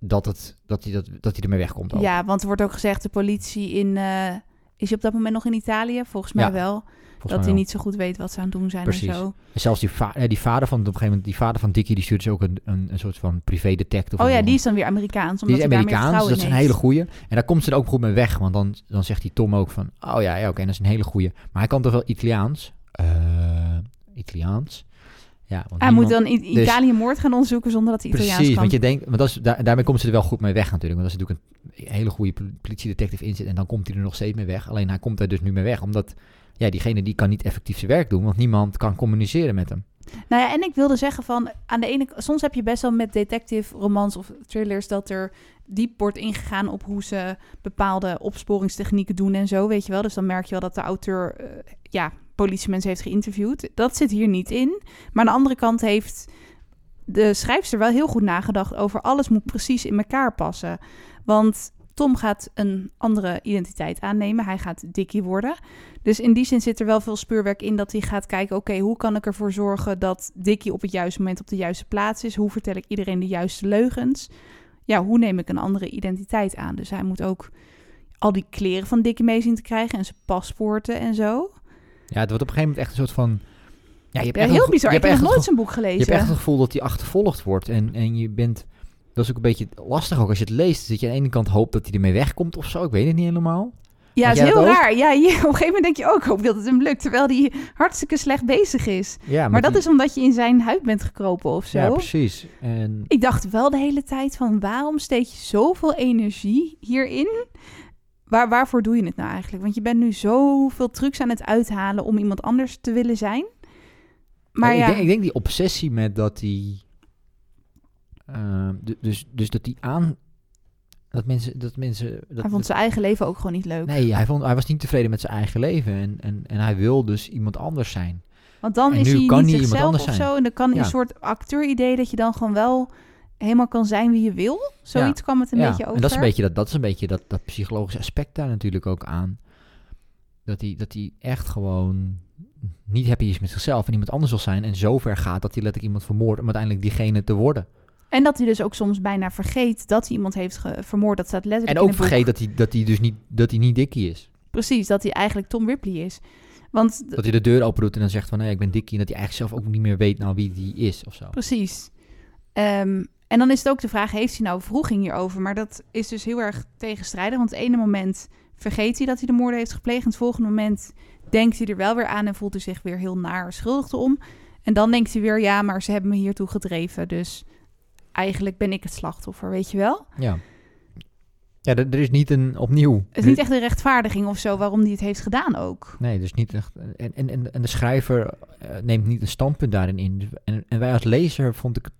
dat, het, dat, hij, dat, dat hij ermee wegkomt. Ook. Ja, want er wordt ook gezegd, de politie in... eh, is hij op dat moment nog in Italië? Volgens mij Ja, wel. Volgens dat mij hij wel. niet zo goed weet wat ze aan het doen zijn Precies. en zo. En zelfs die, va- eh, die vader van op een gegeven moment, die vader van Dickie, die stuurt dus ook een, een, een soort van privé detective. Oh ja, die is dan weer Amerikaans. die Omdat is daar meer Amerikaans, vertrouwen dat is een hele goeie. En daar komt ze er ook goed mee weg, want dan, dan zegt die Tom ook van, oh ja, ja oké, dat is een hele goeie. Maar hij kan toch wel Italiaans? Eh, Italiaans? Ja, want Hij niemand- moet dan in dus- Italië moord gaan onderzoeken zonder dat hij Italiaans Precies, kan. want je denkt, want dat is, daar, daarmee komt ze er wel goed mee weg natuurlijk. Want als er natuurlijk een hele goede pol- politiedetective in zit en dan komt hij er nog steeds mee weg. Alleen hij komt er dus nu mee weg, omdat ja, diegene die kan niet effectief zijn werk doen, want niemand kan communiceren met hem. Nou ja, en ik wilde zeggen van, aan de ene soms heb je best wel met detective romans of thrillers dat er diep wordt ingegaan op hoe ze bepaalde opsporingstechnieken doen en zo, weet je wel. Dus dan merk je wel dat de auteur, eh, ja, politiemensen heeft geïnterviewd. Dat zit hier niet in. Maar aan de andere kant heeft de schrijfster wel heel goed nagedacht over alles moet precies in elkaar passen. Want Tom gaat een andere identiteit aannemen. Hij gaat Dickie worden. Dus in die zin zit er wel veel speurwerk in dat hij gaat kijken... oké, hoe kan ik ervoor zorgen dat Dickie op het juiste moment op de juiste plaats is? Hoe vertel ik iedereen de juiste leugens? Ja, hoe neem ik een andere identiteit aan? Dus hij moet ook al die kleren van Dickie mee zien te krijgen... en zijn paspoorten en zo. Ja, het wordt op een gegeven moment echt een soort van... Ja, je hebt Ja, echt heel een- bizar. je Ik hebt heb nog echt nooit zijn boek Je gelezen. hebt echt het gevoel dat hij achtervolgd wordt. En, en je bent... Dat is ook een beetje lastig ook als je het leest. Dat je aan de ene kant hoopt dat hij ermee wegkomt of zo. Ik weet het niet helemaal. Ja, het is heel raar. Ja, je, op een gegeven moment denk je ook, ik hoop dat het hem lukt. Terwijl hij hartstikke slecht bezig is. Ja, Maar dat is omdat je in zijn huid bent gekropen of zo. Ja, precies. En Ik dacht wel de hele tijd van waarom steek je zoveel energie hierin? Waar, waarvoor doe je het nou eigenlijk? Want je bent nu zoveel trucs aan het uithalen om iemand anders te willen zijn. Maar ja, denk, ik denk die obsessie met dat hij... eh, d- dus, dus dat hij aan... Dat mensen... Dat mensen dat, hij vond zijn eigen leven ook gewoon niet leuk. Nee, hij, vond, hij was niet tevreden met zijn eigen leven. En, en, en hij wil dus iemand anders zijn. Want dan en is nu hij kan niet zichzelf anders of zijn. zo. En dan kan Ja. een soort acteuridee dat je dan gewoon wel helemaal kan zijn wie je wil. Zoiets kwam het een ja, beetje over. en dat is een beetje dat, dat, is een beetje dat, dat psychologische aspect daar natuurlijk ook aan. Dat hij, dat hij echt gewoon niet happy is met zichzelf en iemand anders wil zijn. En zo ver gaat dat hij letterlijk iemand vermoordt om uiteindelijk diegene te worden. En dat hij dus ook soms bijna vergeet dat hij iemand heeft vermoord. Dat staat letterlijk En ook vergeet dat hij, dat hij dus niet, dat hij niet Dickie is. Precies, dat hij eigenlijk Tom Ripley is. Want Dat hij de deur open doet en dan zegt van nee, ik ben Dickie. En dat hij eigenlijk zelf ook niet meer weet nou wie die is of zo. Precies. Ehm, en dan is het ook de vraag, heeft hij nou vroeging hierover? Maar dat is dus heel erg tegenstrijdig. Want het ene moment vergeet hij dat hij de moorden heeft gepleegd. En het volgende moment denkt hij er wel weer aan en voelt hij zich weer heel naar schuldig om. En dan denkt hij weer, ja, maar ze hebben me hiertoe gedreven. Dus eigenlijk ben ik het slachtoffer, weet je wel? Ja. Ja, er, is niet een opnieuw. Het is niet echt een rechtvaardiging of zo waarom hij het heeft gedaan ook. Nee, dus niet echt. En, en, en, de schrijver eh, neemt niet een standpunt daarin in. En, en wij als lezer vond ik, het-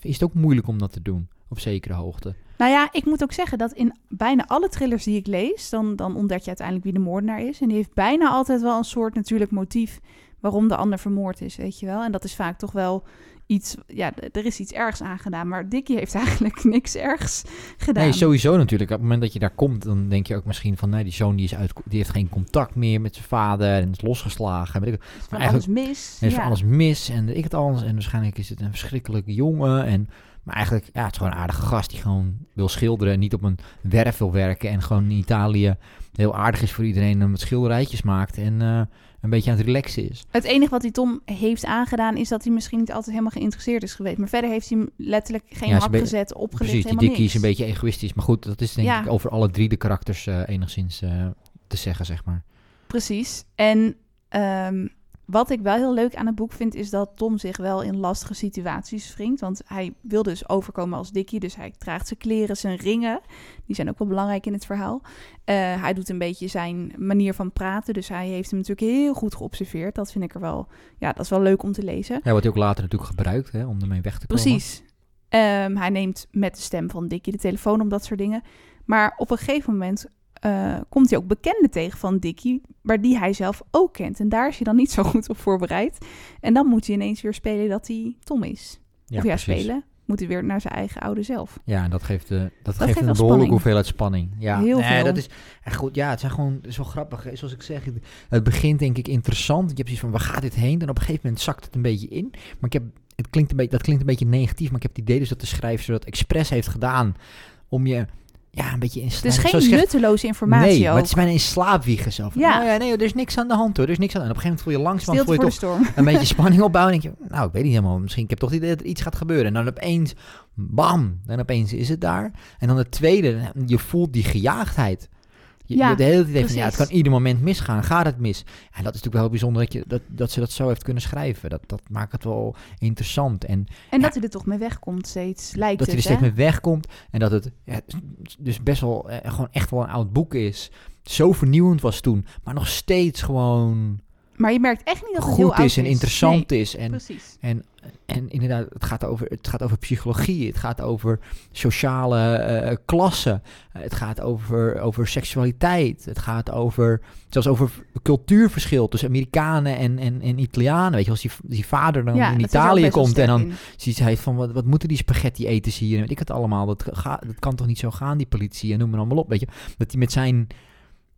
is het ook moeilijk om dat te doen, op zekere hoogte. Nou ja, ik moet ook zeggen dat in bijna alle thrillers die ik lees, dan, dan ontdek je uiteindelijk wie de moordenaar is. En die heeft bijna altijd wel een soort natuurlijk motief waarom de ander vermoord is, weet je wel. En dat is vaak toch wel iets, ja, er is iets ergs aangedaan. Maar Dickie heeft eigenlijk niks ergs gedaan. Nee, sowieso natuurlijk. Op het moment dat je daar komt, dan denk je ook misschien van, nee, die zoon die is uit, die heeft geen contact meer met zijn vader en is losgeslagen. Weet ik, is maar alles mis. Is ja. van alles mis en ik het alles. En waarschijnlijk is het een verschrikkelijke jongen. En, maar eigenlijk, ja, het is gewoon een aardige gast die gewoon wil schilderen. En niet op een werf wil werken. En gewoon in Italië heel aardig is voor iedereen. En met schilderijtjes maakt. En eh, een beetje aan het relaxen is. Het enige wat hij Tom heeft aangedaan is dat hij misschien niet altijd helemaal geïnteresseerd is geweest. Maar verder heeft hij hem letterlijk geen Ja, beetje- gezet, opgelicht, Precies, die Dickie is een beetje egoïstisch. Maar goed, dat is denk Ja. ik over alle drie de karakters eh, enigszins eh, te zeggen, zeg maar. Precies. En ehm, wat ik wel heel leuk aan het boek vind, is dat Tom zich wel in lastige situaties wringt. Want hij wil dus overkomen als Dickie. Dus hij draagt zijn kleren, zijn ringen. Die zijn ook wel belangrijk in het verhaal. Eh, hij doet een beetje zijn manier van praten. Dus hij heeft hem natuurlijk heel goed geobserveerd. Dat vind ik er wel, ja, dat is wel leuk om te lezen. Ja, wordt ook later natuurlijk gebruikt hè, om ermee weg te komen. Precies. Ehm, hij neemt met de stem van Dickie de telefoon om dat soort dingen. Maar op een gegeven moment uh, komt hij ook bekenden tegen van Dickie, maar die hij zelf ook kent. En daar is hij dan niet zo goed op voorbereid. En dan moet hij ineens weer spelen dat hij Tom is. Ja, of ja, spelen. Moet hij weer naar zijn eigen oude zelf. Ja, en dat geeft, uh, dat, geeft, een behoorlijke hoeveelheid spanning. Ja, Heel nee, veel. dat is echt goed. Ja, het zijn gewoon zo grappig. Zoals ik zeg, het begint denk ik interessant. Je hebt zoiets van, waar gaat dit heen? En op een gegeven moment zakt het een beetje in. Maar ik heb, het klinkt een beetje, dat klinkt een beetje negatief, maar ik heb het idee dus dat de schrijver dat expres heeft gedaan om je ja, een beetje in slaap. Het is geen nutteloze informatie Nee, maar het is bijna in slaap wiegen zo. ja. Oh ja, nee, er is niks aan de hand hoor. Er is niks aan En op een gegeven moment voel je langzaam voel je toch een beetje spanning opbouwen. En denk je, nou, ik weet niet helemaal. Misschien, ik heb toch het idee dat er iets gaat gebeuren. En dan opeens, bam, dan opeens is het daar. En dan het tweede, je voelt die gejaagdheid. Je, ja, de hele tijd van, ja, het kan ieder moment misgaan. Gaat het mis? En dat is natuurlijk wel heel bijzonder dat, je, dat, dat ze dat zo heeft kunnen schrijven. Dat, dat maakt het wel interessant. En, en dat hij er toch mee wegkomt steeds, lijkt Dat hij er steeds mee wegkomt. En dat het ja, dus best wel eh, gewoon echt wel een oud boek is. Zo vernieuwend was toen. Maar nog steeds gewoon... Maar je merkt echt niet dat het goed heel is en interessant is. En, precies. En, en inderdaad, het gaat, over, het gaat over psychologie, het gaat over sociale uh, klassen, het gaat over, over seksualiteit, het gaat over, zelfs over cultuurverschil tussen Amerikanen en, en, en Italianen. Weet je, als die, die vader dan in Italië komt en dan ziet hij van, wat, wat moeten die spaghetti eten hier? En weet ik het allemaal, dat, gaat dat kan toch niet zo gaan, die politie, en noem maar allemaal op, weet je. Dat hij met zijn,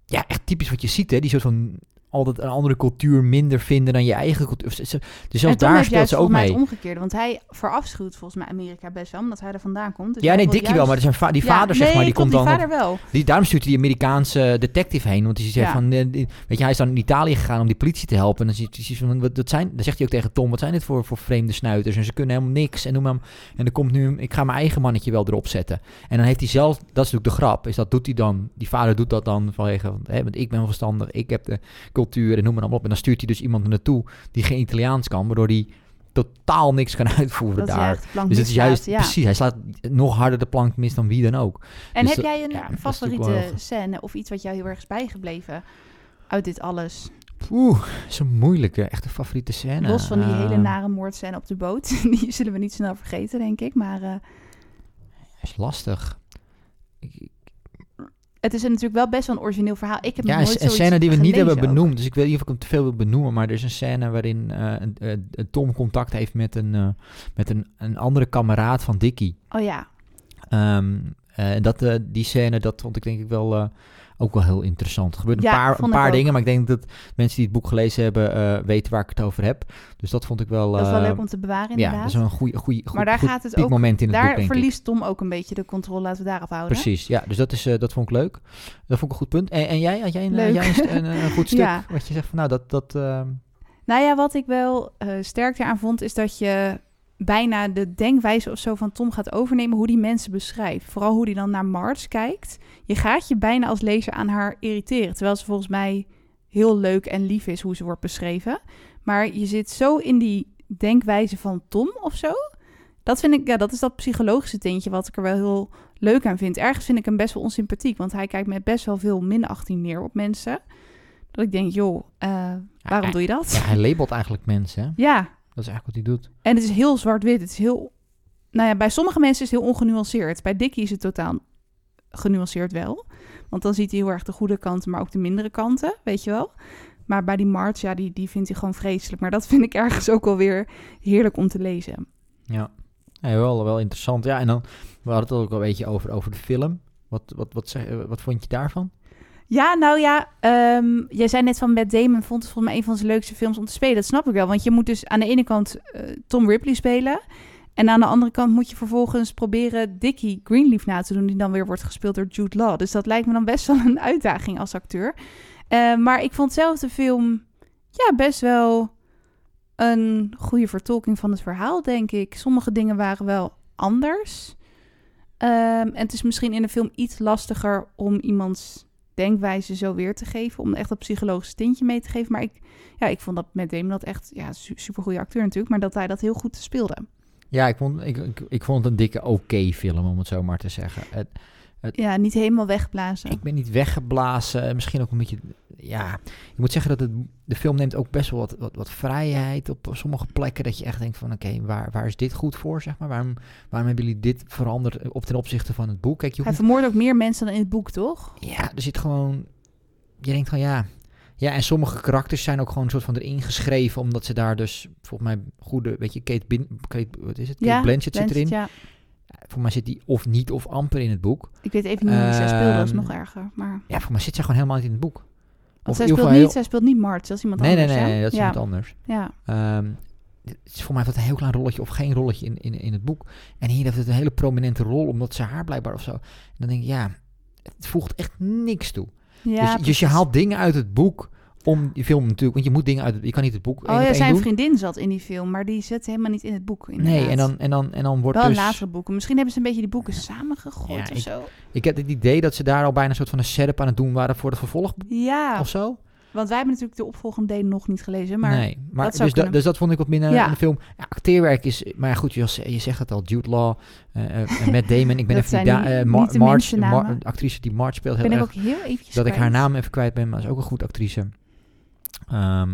ja, echt typisch wat je ziet, hè, die soort van altijd een andere cultuur minder vinden dan je eigen cultuur. Dus zelfs daar speelt ze ook mee. het omgekeerde, want hij verafschuwt volgens mij Amerika best wel, omdat hij er vandaan komt. Dus ja, nee, Dickie wel, maar zijn va die vader zeg maar, die komt die dan... vader wel. Die, daarom stuurt hij die Amerikaanse detective heen, want hij zegt van, weet je, hij is dan in Italië gegaan om die politie te helpen. En dan, ziet hij van, wat, dat zijn, dan zegt hij ook tegen Tom, wat zijn dit voor, voor vreemde snuiters? En ze kunnen helemaal niks. En, noem maar, en dan komt nu, ik ga mijn eigen mannetje wel erop zetten. En dan heeft hij zelf, dat is natuurlijk de grap, is dat doet hij dan, die vader doet dat dan vanwege, hè, want ik ben verstandig, ik heb de cultuur en noem maar allemaal op. En dan stuurt hij dus iemand er naartoe die geen Italiaans kan, waardoor hij totaal niks kan uitvoeren daar. Dus het is juist precies, hij slaat nog harder de plank mis dan wie dan ook. En dus heb jij een favoriete scène of iets wat jou heel erg is bijgebleven uit dit alles? Oeh, zo'n moeilijke, echte favoriete scène. Los van die hele ehm. nare moordscène op de boot. Die zullen we niet snel vergeten, denk ik. Maar... Uh... is lastig. Ik, het is natuurlijk wel best wel een origineel verhaal. Ik heb ja, nooit een scène die we niet hebben benoemd. Dus ik weet niet of ik hem te veel wil benoemen. Maar er is een scène waarin uh, Tom contact heeft met, een, uh, met een, een andere kameraad van Dickie. Oh ja. Um, en dat, die scène, dat vond ik denk ik wel ook wel heel interessant. Er gebeuren een paar, een paar dingen, maar ik denk dat mensen die het boek gelezen hebben uh, weten waar ik het over heb. Dus dat vond ik wel... dat is wel leuk eh, om te bewaren inderdaad. Ja, dat is een goede, goede, maar daar goed, gaat het ook, moment in het daar boek, denk verliest Tom ook een beetje de controle, laten we daarop houden. Precies, ja. Dus dat, is, uh, dat vond ik leuk. Dat vond ik een goed punt. En, en jij, had jij een, jij een, een, goed stuk ja. wat je zegt van nou dat... dat Nou ja, wat ik wel sterk eraan vond is dat je bijna de denkwijze of zo van Tom gaat overnemen, hoe die mensen beschrijft. Vooral hoe die dan naar Mars kijkt. Je gaat je bijna als lezer aan haar irriteren, terwijl ze volgens mij heel leuk en lief is hoe ze wordt beschreven. Maar je zit zo in die denkwijze van Tom of zo. Dat vind ik, ja, dat is dat psychologische tintje wat ik er wel heel leuk aan vind. Ergens vind ik hem best wel onsympathiek, want hij kijkt met best wel veel minachting neer op mensen. Dat ik denk, joh, uh, waarom doe je dat? Ja, hij labelt eigenlijk mensen. Ja, dat is eigenlijk wat hij doet. En het is heel zwart-wit. Het is heel... Nou ja, bij sommige mensen is het heel ongenuanceerd. Bij Dickie is het totaal genuanceerd wel. Want dan ziet hij heel erg de goede kanten, maar ook de mindere kanten, weet je wel. Maar bij die March, ja, die, die vindt hij gewoon vreselijk. Maar dat vind ik ergens ook wel weer heerlijk om te lezen. Ja, ja wel, wel interessant. Ja, en dan, we hadden het ook al een beetje over, over de film. Wat, wat, wat, wat, wat vond je daarvan? Ja, nou ja, um, jij zei net van Matt Damon vond het volgens mij een van zijn leukste films om te spelen. Dat snap ik wel, want je moet dus aan de ene kant uh, Tom Ripley spelen. En aan de andere kant moet je vervolgens proberen Dickie Greenleaf na te doen, die dan weer wordt gespeeld door Jude Law. Dus dat lijkt me dan best wel een uitdaging als acteur. Uh, maar ik vond zelf de film ja, best wel een goede vertolking van het verhaal, denk ik. Sommige dingen waren wel anders. Um, en het is misschien in de film iets lastiger om iemands denkwijze zo weer te geven. Om echt dat psychologische tintje mee te geven. Maar ik, ja, ik vond dat met Damon dat echt, ja, super goede acteur natuurlijk. Maar dat hij dat heel goed speelde. Ja, ik vond, ik, ik, ik vond het een dikke oké film, om het zo maar te zeggen. Het, ja, niet helemaal weggeblazen. Ik ben niet weggeblazen. Misschien ook een beetje. Ja, ik moet zeggen dat het, de film neemt ook best wel wat, wat, wat vrijheid op sommige plekken. Dat je echt denkt van oké, waar, waar is dit goed voor? Zeg maar? waarom, waarom hebben jullie dit veranderd op ten opzichte van het boek? Kijk, je Hij vermoordt ook meer mensen dan in het boek, toch? Ja, er zit gewoon. Je denkt van ja. Ja, en sommige karakters zijn ook gewoon een soort van erin geschreven, omdat ze daar dus volgens mij goede, weet je, Kate, Bin, Kate wat is het? Kate ja, Blanchett, zit erin. Ja. Voor mij zit die of niet of amper in het boek. Ik weet even niet hoe zij speelde, dat is Ehm, nog erger. Maar... Ja, voor mij zit zij gewoon helemaal niet in het boek. Want zij speelt, niet, heel- zij speelt niet March, dat is iemand Nee, nee, anders. nee, hè? nee, dat is ja. iemand anders. Ja, het is voor mij wat een heel klein rolletje of geen rolletje in, in, in het boek. En hier heeft het een hele prominente rol, omdat ze haar blijkbaar of zo. En dan denk ik, ja, het voegt echt niks toe. ja dus, dus je haalt dingen uit het boek om die film natuurlijk, want je moet dingen uit je kan niet het boek Oh ja, zijn doen. vriendin zat in die film, maar die zit helemaal niet in het boek. Nee, en dan, en dan, en dan wordt Wel dus... in latere boeken. Misschien hebben ze een beetje die boeken samengegooid Ja, of ik- zo. Ik heb het idee dat ze daar al bijna een soort van een setup aan het doen waren voor het vervolg Ja, of zo. want wij hebben natuurlijk de opvolgende delen nog niet gelezen. Maar nee, maar dat zou dus, da- dus dat vond ik wat minder Ja. in de film. Ja, acteerwerk is, maar goed, je, je zegt het al, Jude Law, en Matt Damon. Ik ben even die da- Mar- Mar- de actrice die Marge speelt, heel ben ik erg, ook heel eventjes dat ik haar naam even kwijt ben, maar is ook een goed actrice. Ehm,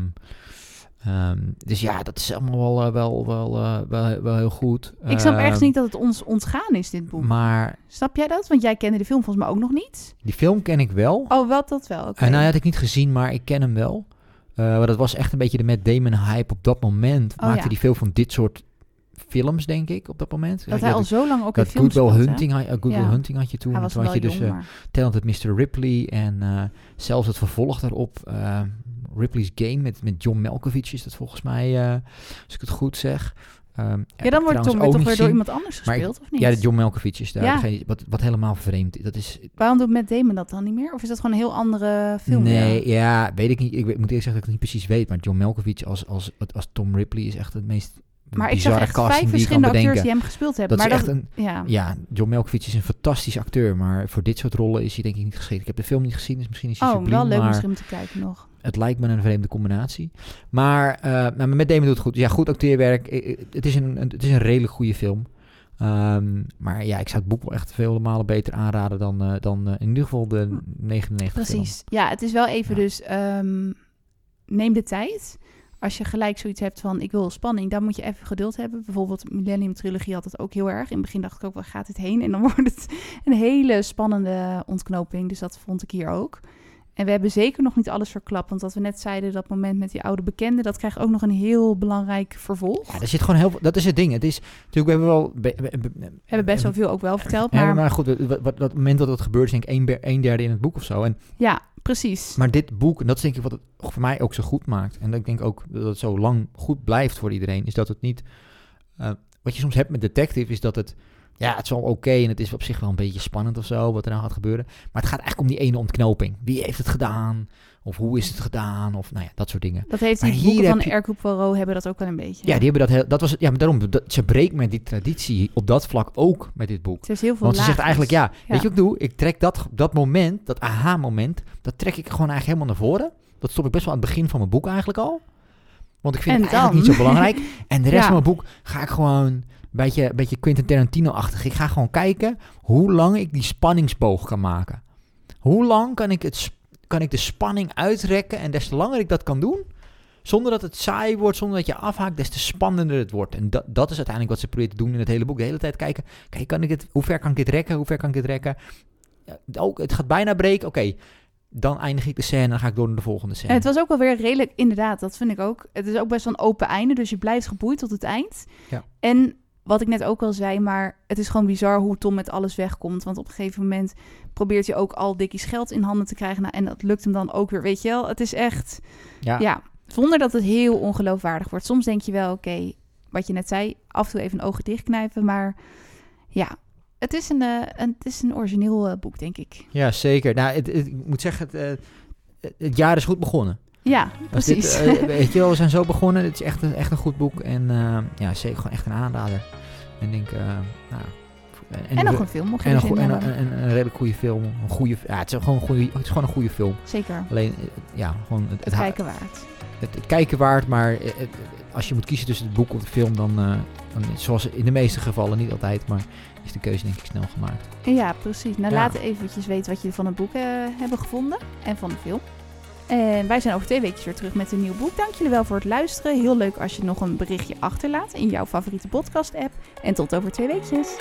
ehm, dus ja, dat is allemaal wel, eh, wel, wel, eh, wel, wel heel goed. Ik snap Ehm, echt niet dat het ons ontgaan is, dit boek. Maar Snap jij dat? Want jij kende de film volgens mij ook nog niet. die film ken ik wel. Oh, wel dat wel. Oké. Eh, nou, die had ik niet gezien, maar ik ken hem wel. Maar dat was echt een beetje de Matt Damon hype op dat moment. Oh, Maakte ja. die veel van dit soort films, denk ik, op dat moment. dat hij al zo lang ook in dat films Good Will speelt? Hunting, had, uh, Ja. Hunting had je toen. Hij was toen had je jong, dus maar... Talented Mr. Ripley en zelfs het vervolg daarop, Ripley's Game met, met John Malkovich is dat volgens mij, eh, als ik het goed zeg. Heb Ja, dan wordt Tom toch weer door iemand anders ik- gespeeld, of niet? Ja, John Malkovich is daar. Ja. degene- wat, wat helemaal vreemd is. Dat is Waarom doet Matt Damon dat dan niet meer? Of is dat gewoon een heel andere film? Nee, ja, weet ik niet. Ik weet- moet eerlijk zeggen dat ik het niet precies weet. Maar John Malkovich als, als, als Tom Ripley is echt het meest Maar ik zag echt vijf verschillende acteurs bedenken. die hem gespeeld hebben. Dat is maar echt dat, een... ja. Ja, John Malkovich is een fantastisch acteur. Maar voor dit soort rollen is hij denk ik niet geschikt. Ik heb de film niet gezien, dus misschien is hij Oh, subliem. wel leuk maar misschien om te kijken nog. Het lijkt me een vreemde combinatie. Maar, eh maar met Damon doet het goed. Ja, goed acteerwerk. Het is een, het is een redelijk goede film. Ehm, maar ja, ik zou het boek wel echt vele malen beter aanraden dan, eh, dan eh, in ieder geval de 99 film. Precies. Ja, het is wel even Ja. dus... ehm, neem de tijd. Als je gelijk zoiets hebt van... ik wil spanning, dan moet je even geduld hebben. Bijvoorbeeld Millennium Trilogie had het ook heel erg. In het begin dacht ik ook, waar gaat dit heen? En dan wordt het een hele spannende ontknoping. Dus dat vond ik hier ook. En we hebben zeker nog niet alles verklapt. Want wat we net zeiden, dat moment met die oude bekende... dat krijgt ook nog een heel belangrijk vervolg. Ja, er zit gewoon heel veel... Dat is het ding. Het is natuurlijk, we hebben wel... be- be- be- We hebben best wel veel ook wel verteld. Ja, Maar, maar goed, wat, dat moment dat het gebeurt is denk ik een, een derde in het boek of zo. En, ja, precies. maar dit boek, en dat is denk ik wat het voor mij ook zo goed maakt. En dat ik denk ook dat het zo lang goed blijft voor iedereen. Is dat het niet... eh, wat je soms hebt met detective is dat het... Ja, het is wel oké en het is op zich wel een beetje spannend of zo, wat er nou gaat gebeuren. Maar het gaat eigenlijk om die ene ontknoping. Wie heeft het gedaan? Of hoe is het gedaan? Of nou ja, dat soort dingen. Dat heeft die hier boeken van je- Hercule Poirot hebben dat ook wel een beetje. Ja, die hebben dat heel... Dat was het, ja, maar daarom, dat, ze breekt met die traditie op dat vlak ook met dit boek. Heeft heel veel Want ze zegt eigenlijk, ja, Ja. weet je wat ik doe? Ik trek dat, dat moment, dat aha-moment, dat trek ik gewoon eigenlijk helemaal naar voren. Dat stop ik best wel aan het begin van mijn boek eigenlijk al. Want ik vind En het eigenlijk dan? niet zo belangrijk. En de rest Ja. van mijn boek ga ik gewoon beetje, beetje Quentin Tarantino-achtig. Ik ga gewoon kijken hoe lang ik die spanningsboog kan maken. Hoe lang kan ik, het, kan ik de spanning uitrekken en des te langer ik dat kan doen... Zonder dat het saai wordt, zonder dat je afhaakt, des te spannender het wordt. En dat, dat is uiteindelijk wat ze probeert te doen in het hele boek. De hele tijd kijken, kijk, kan ik het, hoe ver kan ik dit rekken? Hoe ver kan ik dit rekken? Ook, het gaat bijna breken. Oké, dan eindig ik de scène en dan ga ik door naar de volgende scène. Het was ook wel weer redelijk, inderdaad, dat vind ik ook. Het is ook best wel een open einde, dus je blijft geboeid tot het eind. Ja. En wat ik net ook al zei, maar het is gewoon bizar hoe Tom met alles wegkomt. Want op een gegeven moment probeert hij ook al Dickie's geld in handen te krijgen. Nou, en dat lukt hem dan ook weer, weet je wel. Het is echt, ja. ja, zonder dat het heel ongeloofwaardig wordt. Soms denk je wel, oké, wat je net zei, af en toe even een ogen dichtknijpen. Maar ja, het is een, eh, een, het is een origineel eh, boek, denk ik. Ja, zeker. Nou, het, het- ik moet zeggen, het, eh, het jaar is goed begonnen. Ja, dit, precies. eh, weet je wel, we zijn zo begonnen. Het is echt een, echt een goed boek. En eh, ja, zeker gewoon echt een aanrader. En denk, eh, nou, En, nog een film, mocht je en een, en, en- een redelijk goede film. Een goede, ja, het is gewoon een goede, het is gewoon een goede film. Zeker, Alleen, ja, gewoon het, het het, kijken waard. het, het kijken waard, maar als je moet kiezen tussen het boek of de film, dan, dan zoals in de meeste gevallen, niet altijd, maar is de keuze denk ik snel gemaakt. Ja, precies. Nou, Ja. laat eventjes weten wat je van het boek hebben gevonden en van de film. En wij zijn over twee weken weer terug met een nieuw boek. Dank jullie wel voor het luisteren. Heel leuk als je nog een berichtje achterlaat in jouw favoriete podcast-app. En tot over twee weekjes.